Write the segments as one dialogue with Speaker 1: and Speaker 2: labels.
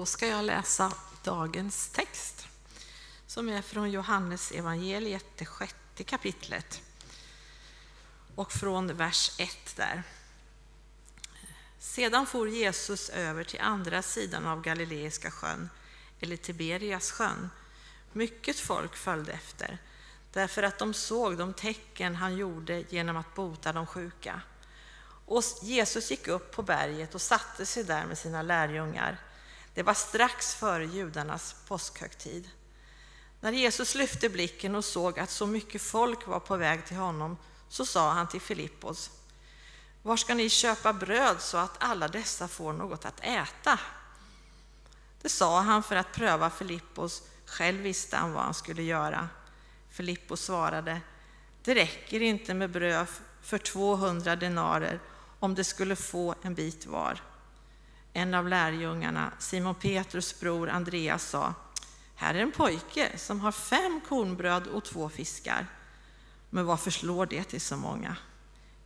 Speaker 1: Då ska jag läsa dagens text som är från Johannes evangeliet, det sjätte kapitlet och från vers 1 där. Sedan for Jesus över till andra sidan av Galileiska sjön, eller Tiberias sjön. Mycket folk följde efter, därför att de såg de tecken han gjorde genom att bota de sjuka. Och Jesus gick upp på berget och satte sig där med sina lärjungar. Det var strax före judarnas påskhögtid. När Jesus lyfte blicken och såg att så mycket folk var på väg till honom så sa han till Filippos, var ska ni köpa bröd så att alla dessa får något att äta? Det sa han för att pröva Filippos, själv visste han vad han skulle göra. Filippos svarade, det räcker inte med bröd för 200 denarer om det skulle få en bit var. En av lärjungarna, Simon Petrus bror Andreas, sa, här är en pojke som har fem kornbröd och två fiskar. Men vad förslår det till så många?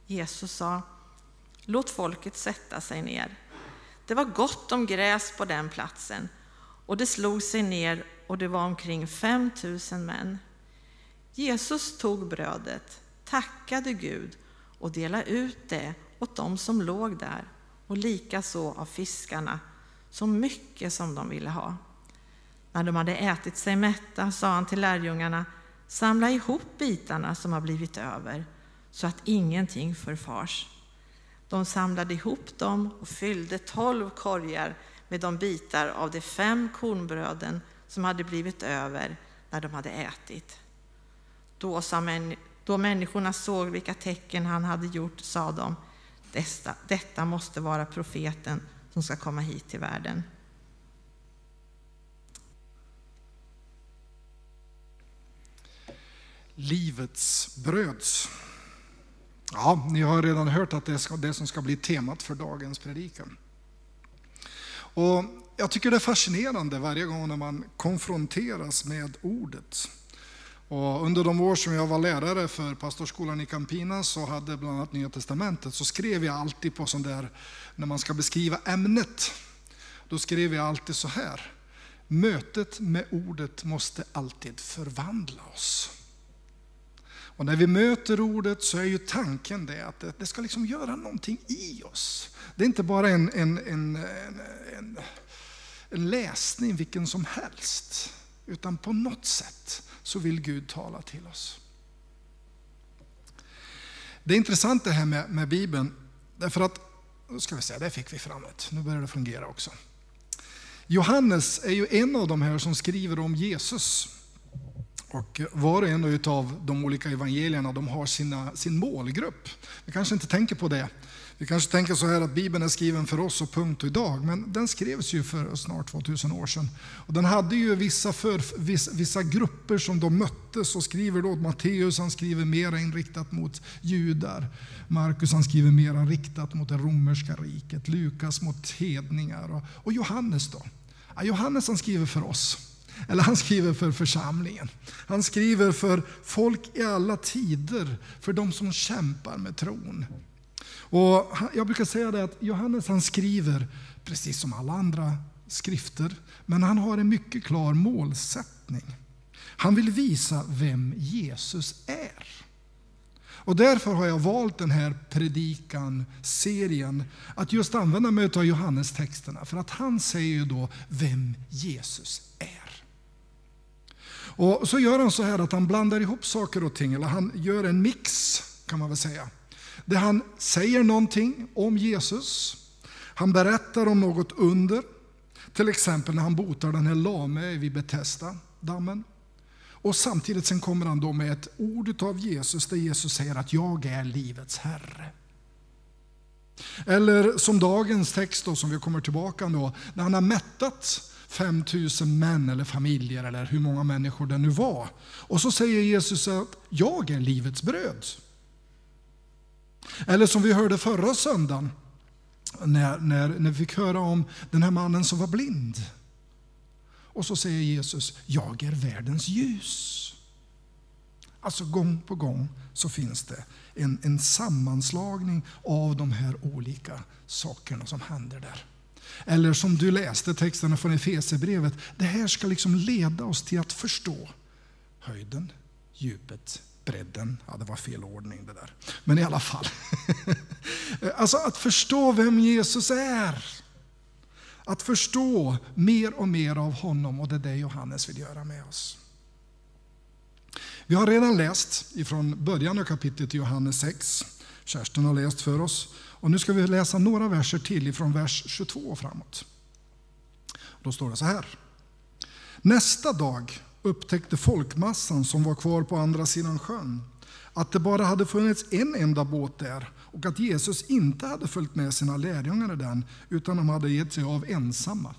Speaker 1: Jesus sa, låt folket sätta sig ner. Det var gott om gräs på den platsen och det slog sig ner och det var omkring 5 000 män. Jesus tog brödet, tackade Gud och delade ut det åt dem som låg där och likaså av fiskarna, så mycket som de ville ha. När de hade ätit sig mätta sa han till lärjungarna, samla ihop bitarna som har blivit över, så att ingenting förfars. De samlade ihop dem och fyllde tolv korgar med de bitar av de fem kornbröden som hade blivit över när de hade ätit. Då, sa män, då människorna såg vilka tecken han hade gjort sa de, detta, detta måste vara profeten som ska komma hit till världen.
Speaker 2: Livets bröds. Ja, ni har redan hört att det är det som ska bli temat för dagens predikan. Och jag tycker det är fascinerande varje gång när man konfronteras med ordet. Och under de år som jag var lärare för pastorskolan i Campina så hade bland annat Nya Testamentet så skrev jag alltid på sån där, när man ska beskriva ämnet, då skrev jag alltid så här. Mötet med ordet måste alltid förvandla oss. Och när vi möter ordet så är ju tanken det att det ska liksom göra någonting i oss. Det är inte bara en, en, en, en, en läsning vilken som helst, utan på något sätt så vill Gud tala till oss. Det är intressant det här med, med Bibeln, därför att, nu ska vi se, där fick vi fram ett. nu börjar det fungera också. Johannes är ju en av de här som skriver om Jesus. Och var och en av de olika evangelierna de har sina, sin målgrupp. Vi kanske inte tänker på det vi kanske tänker så här att Bibeln är skriven för oss och punkt och idag, men den skrevs ju för snart 2000 år sedan. Och den hade ju vissa, för, vissa, vissa grupper som de möttes och skriver då, Matteus han skriver mera inriktat mot judar, Markus han skriver mera riktat mot det romerska riket, Lukas mot hedningar och, och Johannes då? Ja, Johannes han skriver för oss. Eller han skriver för församlingen. Han skriver för folk i alla tider, för de som kämpar med tron. Och jag brukar säga det att Johannes han skriver precis som alla andra skrifter, men han har en mycket klar målsättning. Han vill visa vem Jesus är. Och därför har jag valt den här predikan, serien, att just använda mig av Johannes texterna för att han säger ju då vem Jesus är. Och så gör han så här att han blandar ihop saker och ting, eller han gör en mix kan man väl säga. Där han säger någonting om Jesus. Han berättar om något under. Till exempel när han botar den här lame vid Betesda, dammen. Och samtidigt sen kommer han då med ett ord av Jesus där Jesus säger att jag är livets Herre. Eller som dagens text då, som vi kommer tillbaka då, när han har mättat 5000 män eller familjer eller hur många människor det nu var. Och så säger Jesus att jag är livets bröd. Eller som vi hörde förra söndagen, när, när, när vi fick höra om den här mannen som var blind. Och så säger Jesus, jag är världens ljus. Alltså gång på gång så finns det en, en sammanslagning av de här olika sakerna som händer där. Eller som du läste texterna från Efesierbrevet, det här ska liksom leda oss till att förstå höjden, djupet, bredden. Ja, det var fel ordning det där. Men i alla fall. alltså att förstå vem Jesus är. Att förstå mer och mer av honom och det är det Johannes vill göra med oss. Vi har redan läst ifrån början av kapitlet i Johannes 6. Kerstin har läst för oss. Och nu ska vi läsa några verser till ifrån vers 22 och framåt. Då står det så här. Nästa dag upptäckte folkmassan som var kvar på andra sidan sjön att det bara hade funnits en enda båt där och att Jesus inte hade följt med sina lärjungar i den utan de hade gett sig av ensamma.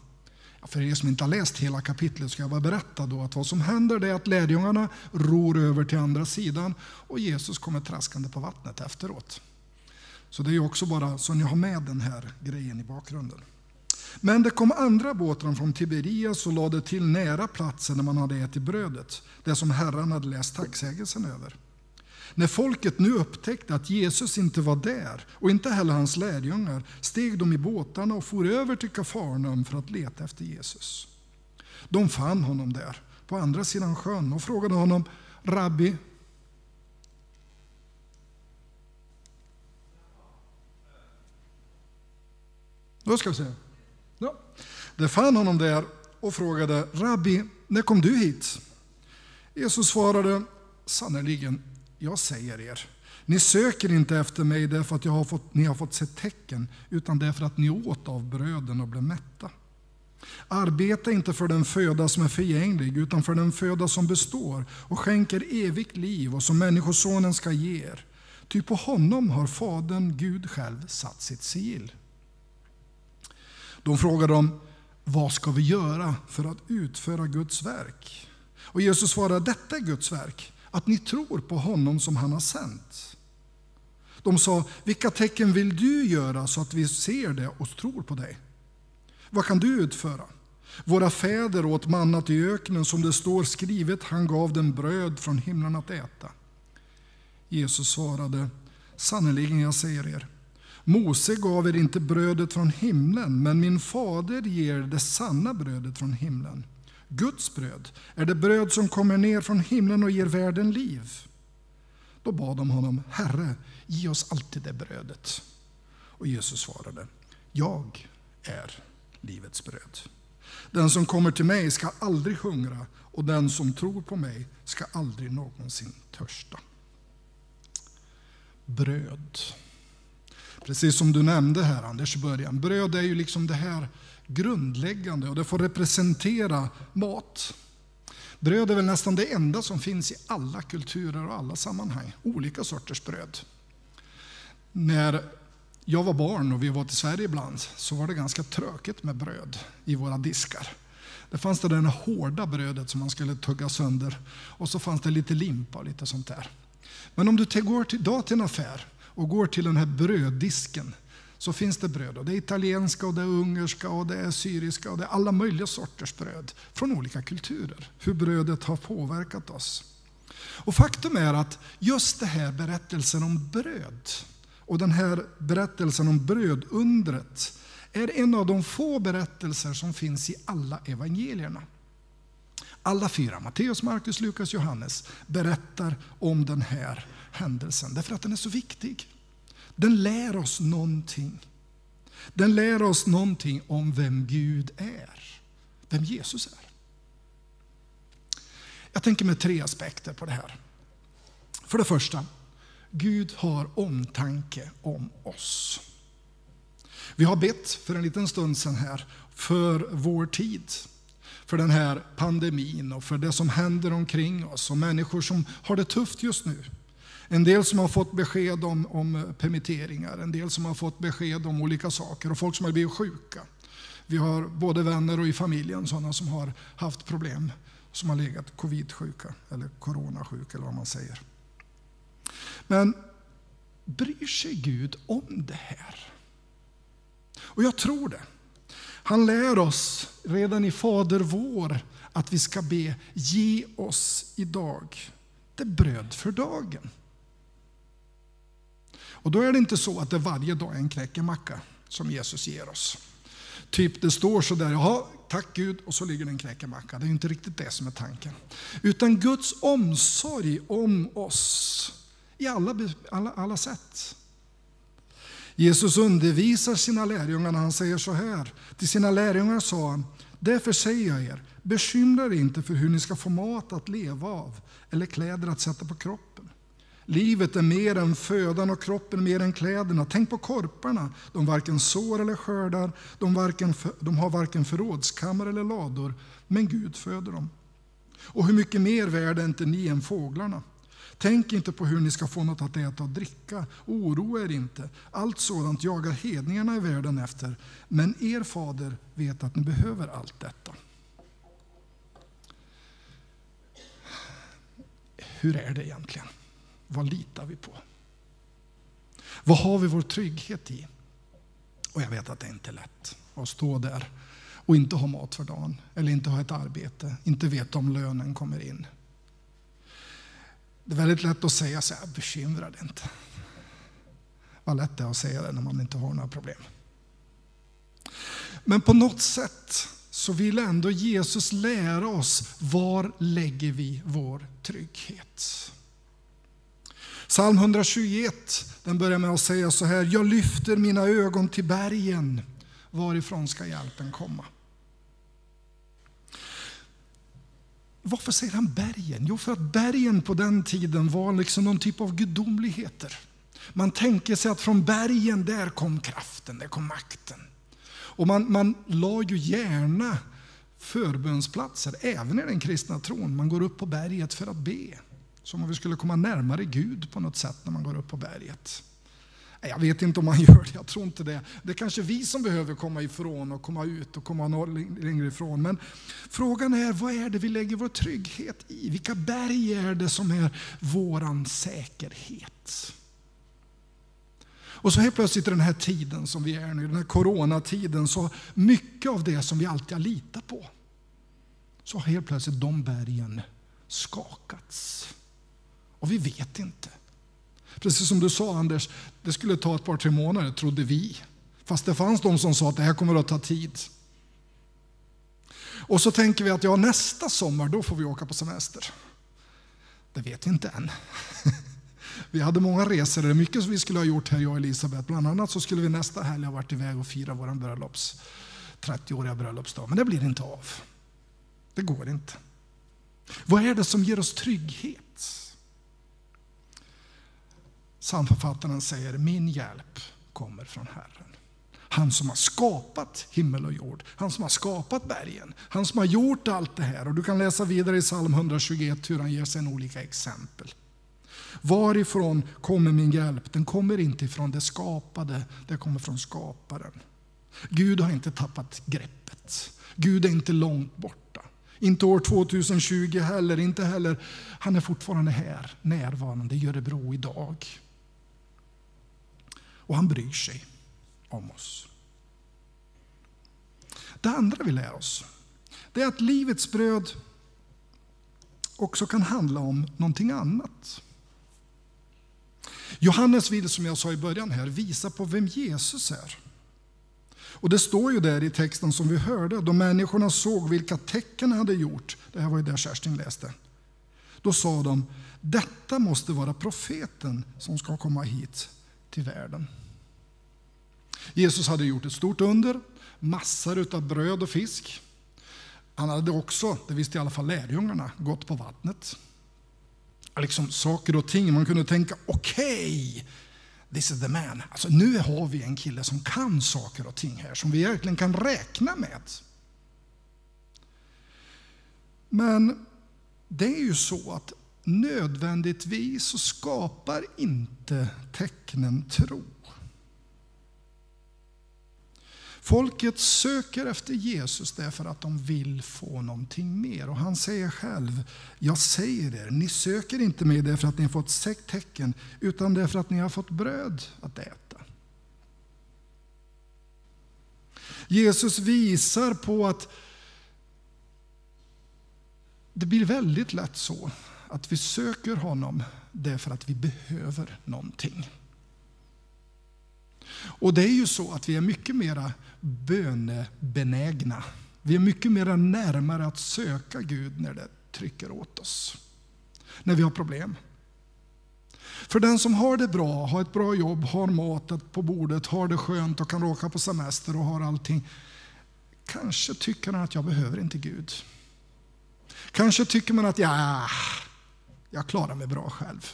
Speaker 2: För er som inte har läst hela kapitlet ska jag bara berätta då att vad som händer är att lärjungarna ror över till andra sidan och Jesus kommer traskande på vattnet efteråt. Så det är också bara så ni har med den här grejen i bakgrunden. Men det kom andra båtar från Tiberias och lade till nära platsen där man hade ätit brödet, det som Herren hade läst tacksägelsen över. När folket nu upptäckte att Jesus inte var där och inte heller hans lärjungar steg de i båtarna och for över till Kafarnaum för att leta efter Jesus. De fann honom där på andra sidan sjön och frågade honom Rabbi, Då ska vi se. De fann honom där och frågade Rabbi, när kom du hit? Jesus svarade, sannerligen, jag säger er, ni söker inte efter mig därför att jag har fått, ni har fått se tecken, utan därför att ni åt av bröden och blev mätta. Arbeta inte för den föda som är förgänglig, utan för den föda som består och skänker evigt liv och som Människosonen ska ge er. Ty på honom har Fadern, Gud själv, satt sitt sigill. De frågade dem, vad ska vi göra för att utföra Guds verk? Och Jesus svarade, detta är Guds verk, att ni tror på honom som han har sänt. De sa, vilka tecken vill du göra så att vi ser det och tror på dig? Vad kan du utföra? Våra fäder åt mannat i öknen som det står skrivet, han gav dem bröd från himlen att äta. Jesus svarade, sannerligen jag säger er, Mose gav er inte brödet från himlen, men min fader ger det sanna brödet från himlen. Guds bröd är det bröd som kommer ner från himlen och ger världen liv. Då bad de honom, Herre, ge oss alltid det brödet. Och Jesus svarade, jag är livets bröd. Den som kommer till mig ska aldrig hungra och den som tror på mig ska aldrig någonsin törsta. Bröd. Precis som du nämnde här Anders i början, bröd är ju liksom det här grundläggande och det får representera mat. Bröd är väl nästan det enda som finns i alla kulturer och alla sammanhang, olika sorters bröd. När jag var barn och vi var till Sverige ibland så var det ganska tråkigt med bröd i våra diskar. Det fanns det där hårda brödet som man skulle tugga sönder och så fanns det lite limpa och lite sånt där. Men om du går idag till en affär och går till den här bröddisken så finns det bröd. Och det är italienska, och det är ungerska, och det är syriska och det är alla möjliga sorters bröd från olika kulturer. Hur brödet har påverkat oss. Och faktum är att just det här berättelsen om bröd och den här berättelsen om brödundret är en av de få berättelser som finns i alla evangelierna. Alla fyra, Matteus, Markus, Lukas, Johannes, berättar om den här händelsen därför att den är så viktig. Den lär oss någonting. Den lär oss någonting om vem Gud är, vem Jesus är. Jag tänker med tre aspekter på det här. För det första, Gud har omtanke om oss. Vi har bett för en liten stund sedan här för vår tid, för den här pandemin och för det som händer omkring oss och människor som har det tufft just nu. En del som har fått besked om, om permitteringar, en del som har fått besked om olika saker och folk som har blivit sjuka. Vi har både vänner och i familjen sådana som har haft problem, som har legat covid-sjuka eller coronasjuka eller vad man säger. Men bryr sig Gud om det här? Och jag tror det. Han lär oss redan i Fader vår att vi ska be, ge oss idag det bröd för dagen. Och då är det inte så att det varje dag är en knäckemacka som Jesus ger oss. typ det står så där, jaha, tack Gud, och så ligger det en kräkemacka. Det är inte riktigt det som är tanken. Utan Guds omsorg om oss i alla, alla, alla sätt. Jesus undervisar sina lärjungar när han säger så här. Till sina lärjungar sa han, därför säger jag er, bekymra er inte för hur ni ska få mat att leva av eller kläder att sätta på kroppen. Livet är mer än födan och kroppen mer än kläderna. Tänk på korparna. De varken sår eller skördar, de, varken, de har varken förrådskammare eller lador, men Gud föder dem. Och hur mycket mer värd är inte ni än fåglarna? Tänk inte på hur ni ska få något att äta och dricka. Oroa er inte. Allt sådant jagar hedningarna i världen efter. Men er fader vet att ni behöver allt detta. Hur är det egentligen? Vad litar vi på? Vad har vi vår trygghet i? Och jag vet att det inte är lätt att stå där och inte ha mat för dagen, eller inte ha ett arbete, inte veta om lönen kommer in. Det är väldigt lätt att säga så här, bekymra dig inte. Vad lätt det är att säga det när man inte har några problem. Men på något sätt så vill ändå Jesus lära oss var lägger vi vår trygghet. Psalm 121 den börjar med att säga så här, jag lyfter mina ögon till bergen, varifrån ska hjälpen komma? Varför säger han bergen? Jo, för att bergen på den tiden var liksom någon typ av gudomligheter. Man tänker sig att från bergen, där kom kraften, där kom makten. Och man, man la ju gärna förbönsplatser, även i den kristna tron. Man går upp på berget för att be. Som om vi skulle komma närmare Gud på något sätt när man går upp på berget. Jag vet inte om man gör det, jag tror inte det. Det är kanske vi som behöver komma ifrån och komma ut och komma längre ifrån. Men frågan är, vad är det vi lägger vår trygghet i? Vilka berg är det som är våran säkerhet? Och så helt plötsligt i den här tiden som vi är nu, den här coronatiden, så mycket av det som vi alltid har litat på, så har helt plötsligt de bergen skakats. Och vi vet inte. Precis som du sa Anders, det skulle ta ett par, tre månader trodde vi. Fast det fanns de som sa att det här kommer att ta tid. Och så tänker vi att ja, nästa sommar då får vi åka på semester. Det vet vi inte än. Vi hade många resor, det är mycket som vi skulle ha gjort här jag och Elisabeth. Bland annat så skulle vi nästa helg ha varit iväg och fira vår bröllops, 30-åriga bröllopsdag. Men det blir inte av. Det går inte. Vad är det som ger oss trygghet? Psalmförfattaren säger min hjälp kommer från Herren. Han som har skapat himmel och jord, han som har skapat bergen, han som har gjort allt det här. Och du kan läsa vidare i psalm 121 hur han ger sig en olika exempel. Varifrån kommer min hjälp? Den kommer inte ifrån det skapade, den kommer från skaparen. Gud har inte tappat greppet. Gud är inte långt borta. Inte år 2020 heller, inte heller. Han är fortfarande här, närvarande i Örebro idag. Och han bryr sig om oss. Det andra vi lär oss, det är att livets bröd också kan handla om någonting annat. Johannes vill, som jag sa i början här, visa på vem Jesus är. Och det står ju där i texten som vi hörde, då människorna såg vilka tecken han hade gjort, det här var ju där Kerstin läste, då sa de, detta måste vara profeten som ska komma hit till världen. Jesus hade gjort ett stort under, massor av bröd och fisk. Han hade också, det visste i alla fall lärjungarna, gått på vattnet. Liksom saker och ting, man kunde tänka okej, okay, this is the man. Alltså, nu har vi en kille som kan saker och ting här, som vi verkligen kan räkna med. Men det är ju så att nödvändigtvis så skapar inte tecknen tro. Folket söker efter Jesus därför att de vill få någonting mer. Och han säger själv, jag säger er, ni söker inte mig därför att ni har fått tecken, utan därför att ni har fått bröd att äta. Jesus visar på att det blir väldigt lätt så att vi söker honom därför att vi behöver någonting. Och det är ju så att vi är mycket mera bönebenägna. Vi är mycket mera närmare att söka Gud när det trycker åt oss. När vi har problem. För den som har det bra, har ett bra jobb, har matet på bordet, har det skönt och kan åka på semester och har allting. Kanske tycker han att jag behöver inte Gud. Kanske tycker man att ja, jag klarar mig bra själv.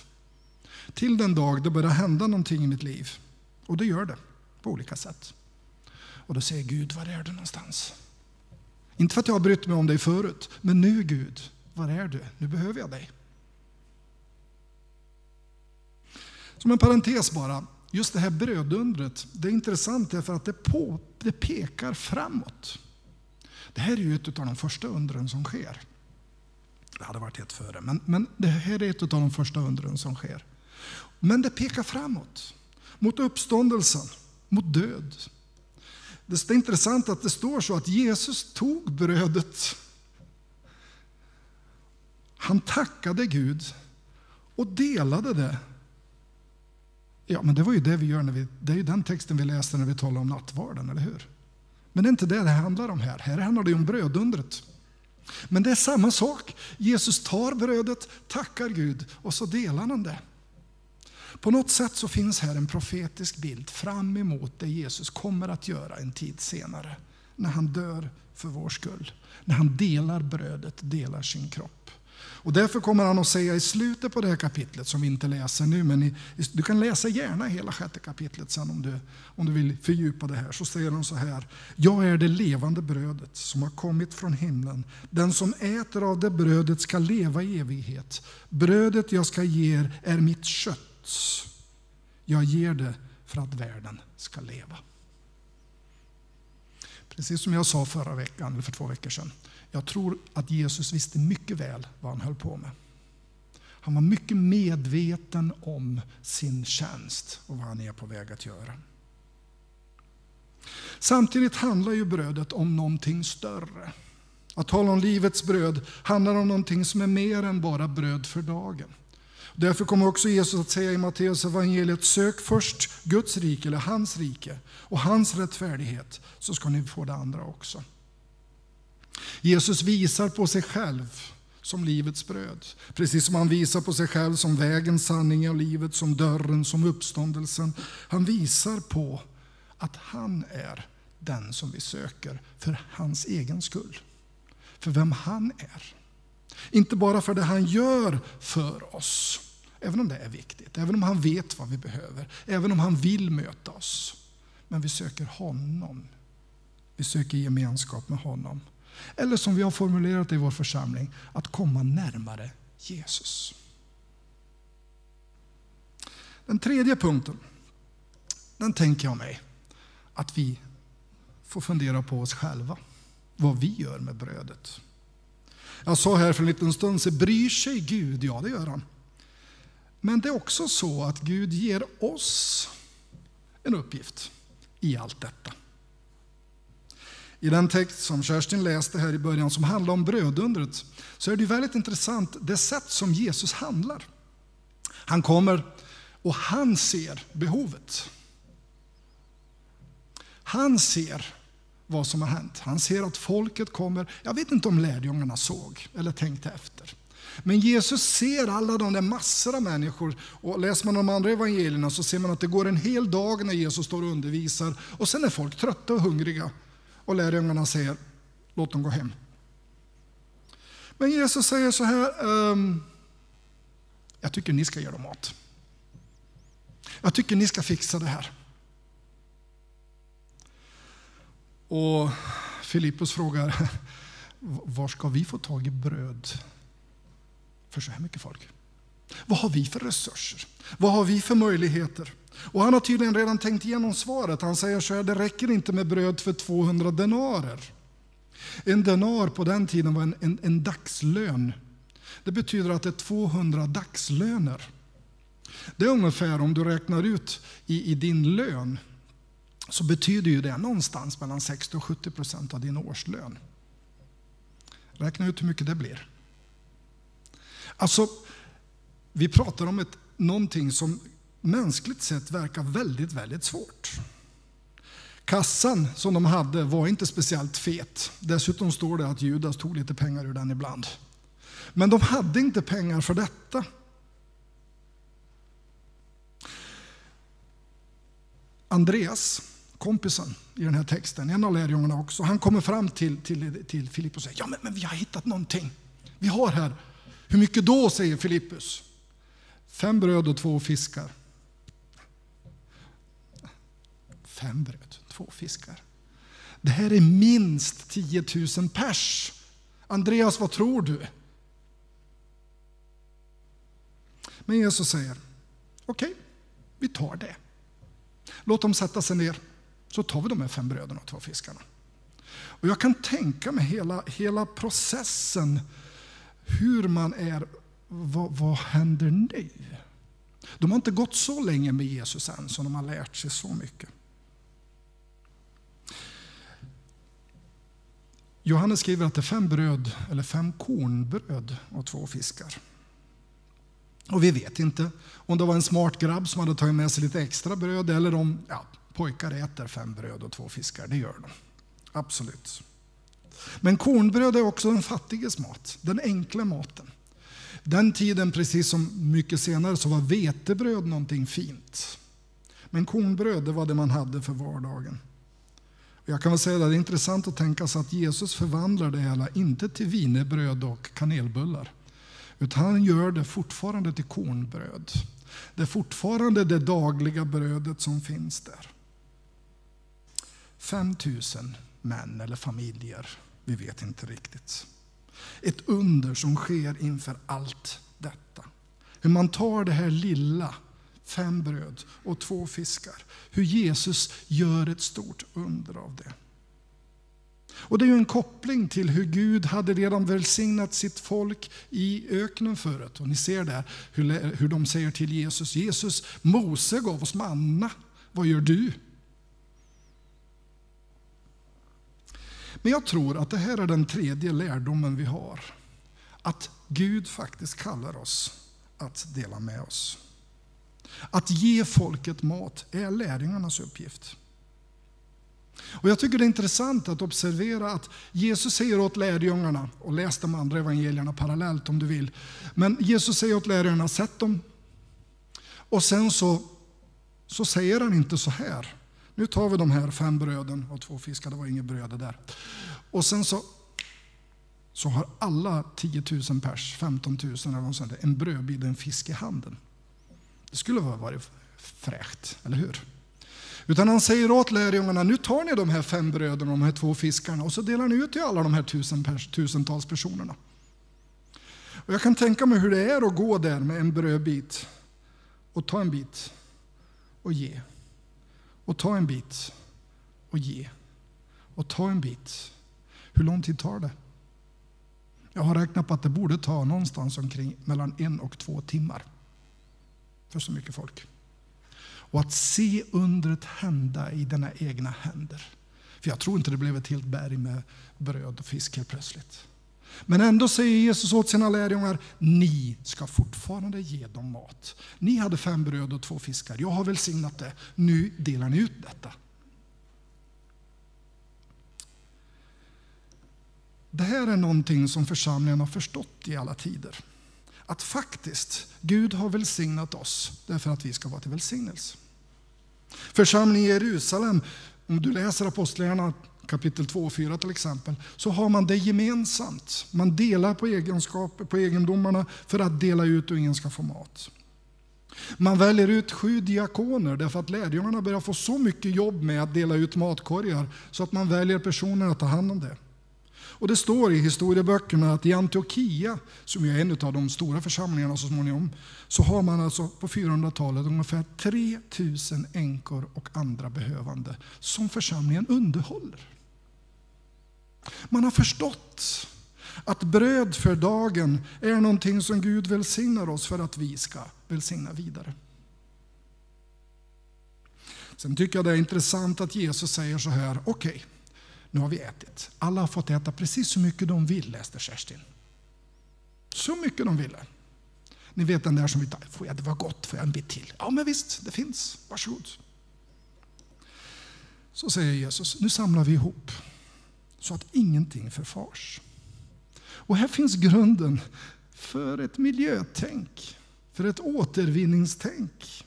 Speaker 2: Till den dag det börjar hända någonting i mitt liv. Och det gör det på olika sätt. Och då säger Gud, var är du någonstans? Inte för att jag har brytt mig om dig förut, men nu Gud, var är du? Nu behöver jag dig. Som en parentes bara, just det här brödundret, det är intressant därför att det, på, det pekar framåt. Det här är ju ett av de första undren som sker. Det hade varit ett före, men, men det här är ett av de första undren som sker. Men det pekar framåt, mot uppståndelsen, mot död. Det är intressant att det står så att Jesus tog brödet. Han tackade Gud och delade det. Ja, men det var ju det vi gör när vi, det är ju den texten vi läste när vi talade om nattvarden, eller hur? Men det är inte det det handlar om här. Här handlar det om brödundret. Men det är samma sak. Jesus tar brödet, tackar Gud och så delar han det. På något sätt så finns här en profetisk bild fram emot det Jesus kommer att göra en tid senare. När han dör för vår skull. När han delar brödet, delar sin kropp. Och därför kommer han att säga i slutet på det här kapitlet, som vi inte läser nu, men i, du kan läsa gärna hela sjätte kapitlet sen om du, om du vill fördjupa det här. Så säger han så här, jag är det levande brödet som har kommit från himlen. Den som äter av det brödet ska leva i evighet. Brödet jag ska ge er är mitt kött. Jag ger det för att världen ska leva. Precis som jag sa förra veckan, eller för två veckor sedan. Jag tror att Jesus visste mycket väl vad han höll på med. Han var mycket medveten om sin tjänst och vad han är på väg att göra. Samtidigt handlar ju brödet om någonting större. Att tala om livets bröd handlar om någonting som är mer än bara bröd för dagen. Därför kommer också Jesus att säga i Matteus evangeliet, sök först Guds rike, eller hans rike, och hans rättfärdighet, så ska ni få det andra också. Jesus visar på sig själv som livets bröd. Precis som han visar på sig själv som vägen, sanningen och livet, som dörren, som uppståndelsen. Han visar på att han är den som vi söker för hans egen skull. För vem han är. Inte bara för det han gör för oss, även om det är viktigt, även om han vet vad vi behöver, även om han vill möta oss. Men vi söker honom. Vi söker gemenskap med honom. Eller som vi har formulerat det i vår församling, att komma närmare Jesus. Den tredje punkten, den tänker jag mig att vi får fundera på oss själva. Vad vi gör med brödet. Jag sa här för en liten stund sedan, bryr sig Gud? Ja, det gör han. Men det är också så att Gud ger oss en uppgift i allt detta. I den text som Kerstin läste här i början som handlar om brödundret så är det väldigt intressant det sätt som Jesus handlar. Han kommer och han ser behovet. Han ser vad som har hänt. Han ser att folket kommer. Jag vet inte om lärjungarna såg eller tänkte efter. Men Jesus ser alla de där massor av människor. Och läser man de andra evangelierna så ser man att det går en hel dag när Jesus står och undervisar. Och sen är folk trötta och hungriga. Och lärjungarna säger, låt dem gå hem. Men Jesus säger så här, ehm, jag tycker ni ska ge dem mat. Jag tycker ni ska fixa det här. Och Filippus frågar, var ska vi få tag i bröd för så här mycket folk? Vad har vi för resurser? Vad har vi för möjligheter? Och han har tydligen redan tänkt igenom svaret. Han säger så här, det räcker inte med bröd för 200 denarer. En denar på den tiden var en, en, en dagslön. Det betyder att det är 200 dagslöner. Det är ungefär, om du räknar ut i, i din lön, så betyder ju det någonstans mellan 60 och 70 procent av din årslön. Räkna ut hur mycket det blir. Alltså, vi pratar om ett, någonting som mänskligt sett verkar väldigt, väldigt svårt. Kassan som de hade var inte speciellt fet. Dessutom står det att Judas tog lite pengar ur den ibland. Men de hade inte pengar för detta. Andreas, kompisen i den här texten, en av lärjungarna också, han kommer fram till, till, till Filippus och säger ja men, men vi har hittat någonting. Vi har här, hur mycket då, säger Filippus. Fem bröd och två fiskar. Fem bröd, två fiskar. Det här är minst 10 000 pers. Andreas, vad tror du? Men Jesus säger, okej, okay, vi tar det. Låt dem sätta sig ner, så tar vi de här fem bröden och två fiskarna. Och jag kan tänka mig hela, hela processen, hur man är, vad, vad händer nu? De har inte gått så länge med Jesus än, så de har lärt sig så mycket. Johannes skriver att det är fem bröd, eller fem kornbröd och två fiskar. Och vi vet inte om det var en smart grabb som hade tagit med sig lite extra bröd eller om ja, pojkar äter fem bröd och två fiskar. Det gör de. Absolut. Men kornbröd är också den fattiges mat, den enkla maten. Den tiden, precis som mycket senare, så var vetebröd någonting fint. Men kornbröd, det var det man hade för vardagen. Jag kan väl säga att det är intressant att tänka sig att Jesus förvandlar det hela, inte till vinerbröd och kanelbullar, utan han gör det fortfarande till kornbröd. Det är fortfarande det dagliga brödet som finns där. 5 000 män eller familjer, vi vet inte riktigt. Ett under som sker inför allt detta. Hur man tar det här lilla, fem bröd och två fiskar. Hur Jesus gör ett stort under av det. Och Det är ju en koppling till hur Gud hade redan välsignat sitt folk i öknen förut. Och ni ser där hur, hur de säger till Jesus, Jesus, Mose gav oss manna, vad gör du? Men jag tror att det här är den tredje lärdomen vi har. Att Gud faktiskt kallar oss att dela med oss. Att ge folket mat är lärjungarnas uppgift. Och Jag tycker det är intressant att observera att Jesus säger åt lärjungarna, och läs de andra evangelierna parallellt om du vill, men Jesus säger åt lärjungarna, sätt dem. Och sen så, så säger han inte så här, nu tar vi de här fem bröden och två fiskar, det var inget bröd där. Och sen så, så har alla 10 000 pers, 15 000 eller något sånt, en brödbit och en fisk i handen. Det skulle ha varit fräckt, eller hur? Utan han säger åt lärjungarna, nu tar ni de här fem bröden och de här två fiskarna och så delar ni ut till alla de här tusen pers, tusentals personerna. Och jag kan tänka mig hur det är att gå där med en brödbit och ta en bit och ge. Och ta en bit och ge. Och ta en bit. Hur lång tid tar det? Jag har räknat på att det borde ta någonstans omkring mellan en och två timmar. För så mycket folk. Och att se undret hända i dina egna händer. För jag tror inte det blev ett helt berg med bröd och fisk helt plötsligt. Men ändå säger Jesus åt sina lärjungar, ni ska fortfarande ge dem mat. Ni hade fem bröd och två fiskar, jag har välsignat det, nu delar ni ut detta. Det här är någonting som församlingen har förstått i alla tider. Att faktiskt, Gud har välsignat oss därför att vi ska vara till välsignelse. Församlingen i Jerusalem, om du läser Apostlagärningarna kapitel 2 och 4 till exempel, så har man det gemensamt. Man delar på, egenskaper, på egendomarna för att dela ut och ingen ska få mat. Man väljer ut sju diakoner därför att lärjungarna börjar få så mycket jobb med att dela ut matkorgar så att man väljer personer att ta hand om det. Och Det står i historieböckerna att i Antiochia, som är en av de stora församlingarna så småningom, så har man alltså på 400-talet ungefär 3000 änkor och andra behövande som församlingen underhåller. Man har förstått att bröd för dagen är någonting som Gud välsignar oss för att vi ska välsigna vidare. Sen tycker jag det är intressant att Jesus säger så här, okej, okay, nu har vi ätit. Alla har fått äta precis så mycket de vill, läste Kerstin. Så mycket de ville. Ni vet den där som vi tar, får jag, det var gott, får jag en bit till? Ja men visst, det finns, varsågod. Så säger Jesus, nu samlar vi ihop så att ingenting förfars. Och här finns grunden för ett miljötänk, för ett återvinningstänk.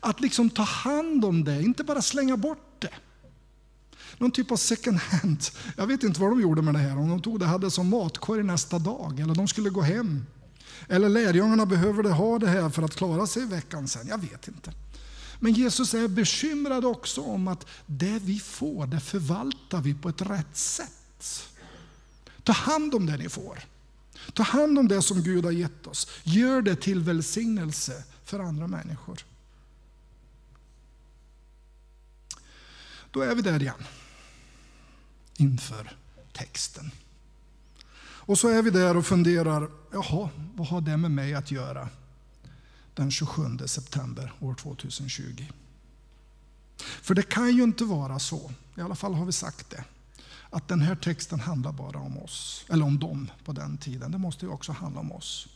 Speaker 2: Att liksom ta hand om det, inte bara slänga bort det. Någon typ av second hand. Jag vet inte vad de gjorde med det här, om de tog det hade som matkorg nästa dag, eller de skulle gå hem. Eller lärjungarna behövde ha det här för att klara sig i veckan sen, jag vet inte. Men Jesus är bekymrad också om att det vi får, det förvaltar vi på ett rätt sätt. Ta hand om det ni får. Ta hand om det som Gud har gett oss. Gör det till välsignelse för andra människor. Då är vi där igen. Inför texten. Och så är vi där och funderar, jaha, vad har det med mig att göra den 27 september år 2020? För det kan ju inte vara så, i alla fall har vi sagt det, att den här texten handlar bara om oss, eller om dem på den tiden. Det måste ju också handla om oss.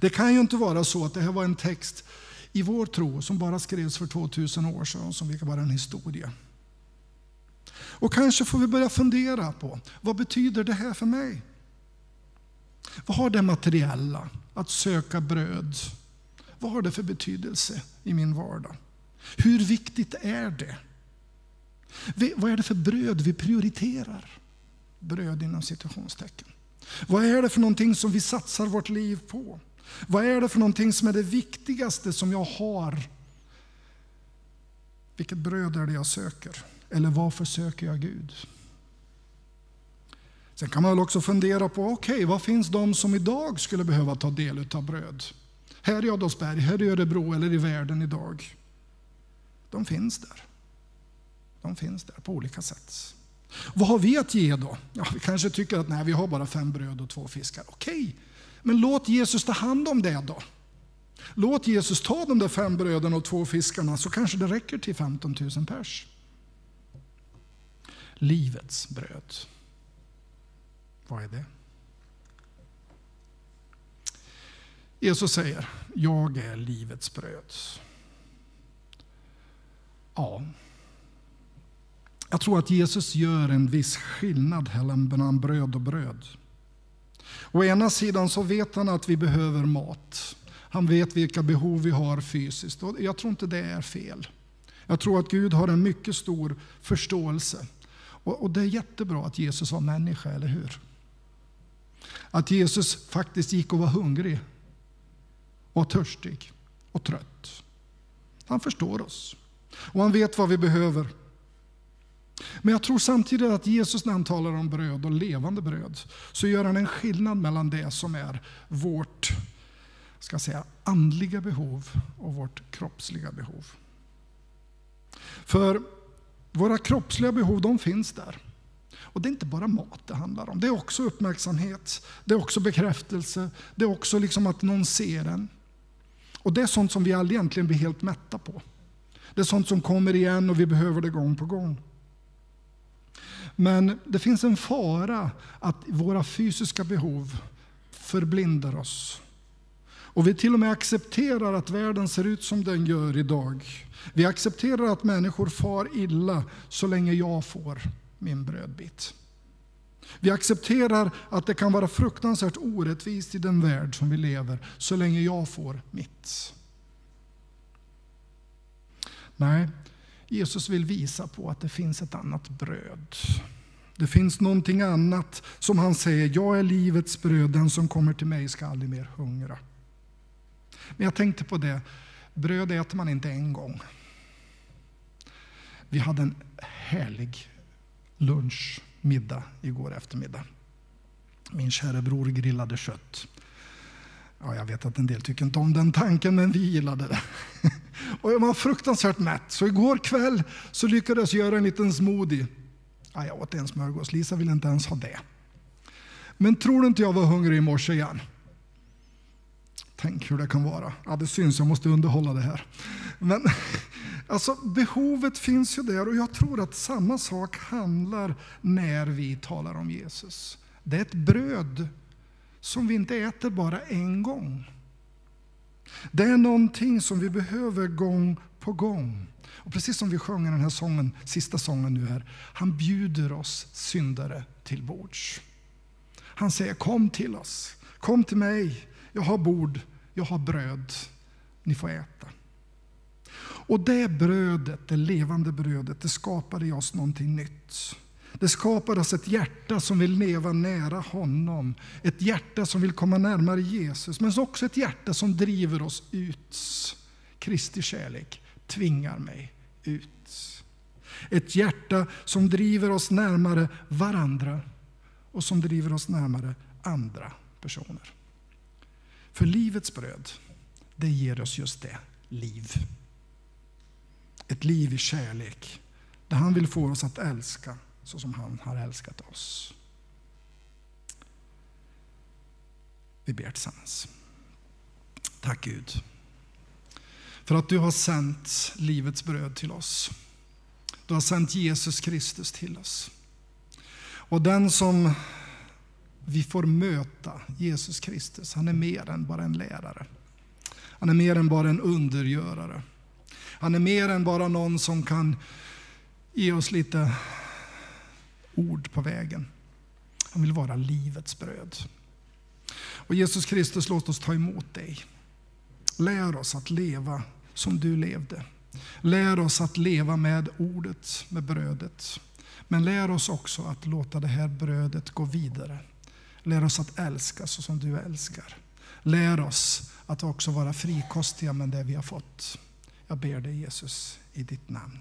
Speaker 2: Det kan ju inte vara så att det här var en text i vår tro som bara skrevs för 2000 år sedan, som vilka bara en historia. Och kanske får vi börja fundera på, vad betyder det här för mig? Vad har det materiella, att söka bröd, vad har det för betydelse i min vardag? Hur viktigt är det? Vad är det för bröd vi prioriterar? Bröd inom situationstecken. Vad är det för någonting som vi satsar vårt liv på? Vad är det för någonting som är det viktigaste som jag har? Vilket bröd är det jag söker? Eller varför söker jag Gud? Sen kan man väl också fundera på, okej, okay, vad finns de som idag skulle behöva ta del av bröd? Här i Adolfsberg, här i Örebro eller i världen idag. De finns där. De finns där på olika sätt. Vad har vi att ge då? Ja, vi kanske tycker att nej, vi har bara fem bröd och två fiskar. Okej, okay. men låt Jesus ta hand om det då. Låt Jesus ta de där fem bröden och två fiskarna så kanske det räcker till 15 000 pers. Livets bröd. Vad är det? Jesus säger, jag är livets bröd. Ja, jag tror att Jesus gör en viss skillnad mellan bröd och bröd. Å ena sidan så vet han att vi behöver mat. Han vet vilka behov vi har fysiskt och jag tror inte det är fel. Jag tror att Gud har en mycket stor förståelse. Och, det är jättebra att Jesus var människa, eller hur? Att Jesus faktiskt gick och var hungrig och törstig och trött. Han förstår oss och han vet vad vi behöver. Men jag tror samtidigt att Jesus när han talar om bröd och levande bröd så gör han en skillnad mellan det som är vårt ska säga, andliga behov och vårt kroppsliga behov. För våra kroppsliga behov de finns där. Och det är inte bara mat det handlar om. Det är också uppmärksamhet, det är också bekräftelse, det är också liksom att någon ser en. Och det är sånt som vi all egentligen blir helt mätta på. Det är sånt som kommer igen och vi behöver det gång på gång. Men det finns en fara att våra fysiska behov förblindar oss. Och vi till och med accepterar att världen ser ut som den gör idag. Vi accepterar att människor far illa så länge jag får min brödbit. Vi accepterar att det kan vara fruktansvärt orättvist i den värld som vi lever så länge jag får mitt. Nej, Jesus vill visa på att det finns ett annat bröd. Det finns någonting annat som han säger, jag är livets bröd, den som kommer till mig ska aldrig mer hungra. Men jag tänkte på det, bröd äter man inte en gång. Vi hade en härlig lunch, middag igår eftermiddag. Min kära bror grillade kött. Ja, jag vet att en del tycker inte om den tanken, men vi gillade det. Och jag var fruktansvärt mätt, så igår kväll så lyckades jag göra en liten smoothie. Ja, jag åt en smörgås, Lisa ville inte ens ha det. Men tror du inte jag var hungrig i morse igen? Tänk hur det kan vara. Ja, det syns, jag måste underhålla det här. Men alltså, behovet finns ju där och jag tror att samma sak handlar när vi talar om Jesus. Det är ett bröd som vi inte äter bara en gång. Det är någonting som vi behöver gång på gång. Och precis som vi sjöng i den här sången, sista sången nu här, han bjuder oss syndare till bords. Han säger kom till oss, kom till mig, jag har bord, jag har bröd, ni får äta. Och det brödet, det levande brödet, det skapade i oss någonting nytt. Det skapade oss ett hjärta som vill leva nära honom. Ett hjärta som vill komma närmare Jesus, men också ett hjärta som driver oss ut. Kristi kärlek tvingar mig ut. Ett hjärta som driver oss närmare varandra och som driver oss närmare andra personer. För livets bröd, det ger oss just det, liv. Ett liv i kärlek, där han vill få oss att älska så som han har älskat oss. Vi ber tillsammans. Tack Gud för att du har sänt livets bröd till oss. Du har sänt Jesus Kristus till oss. Och den som vi får möta, Jesus Kristus, han är mer än bara en lärare. Han är mer än bara en undergörare. Han är mer än bara någon som kan ge oss lite ord på vägen. Han vill vara livets bröd. Och Jesus Kristus, låt oss ta emot dig. Lär oss att leva som du levde. Lär oss att leva med ordet, med brödet. Men lär oss också att låta det här brödet gå vidare. Lär oss att älska så som du älskar. Lär oss att också vara frikostiga med det vi har fått. Jag ber dig Jesus i ditt namn.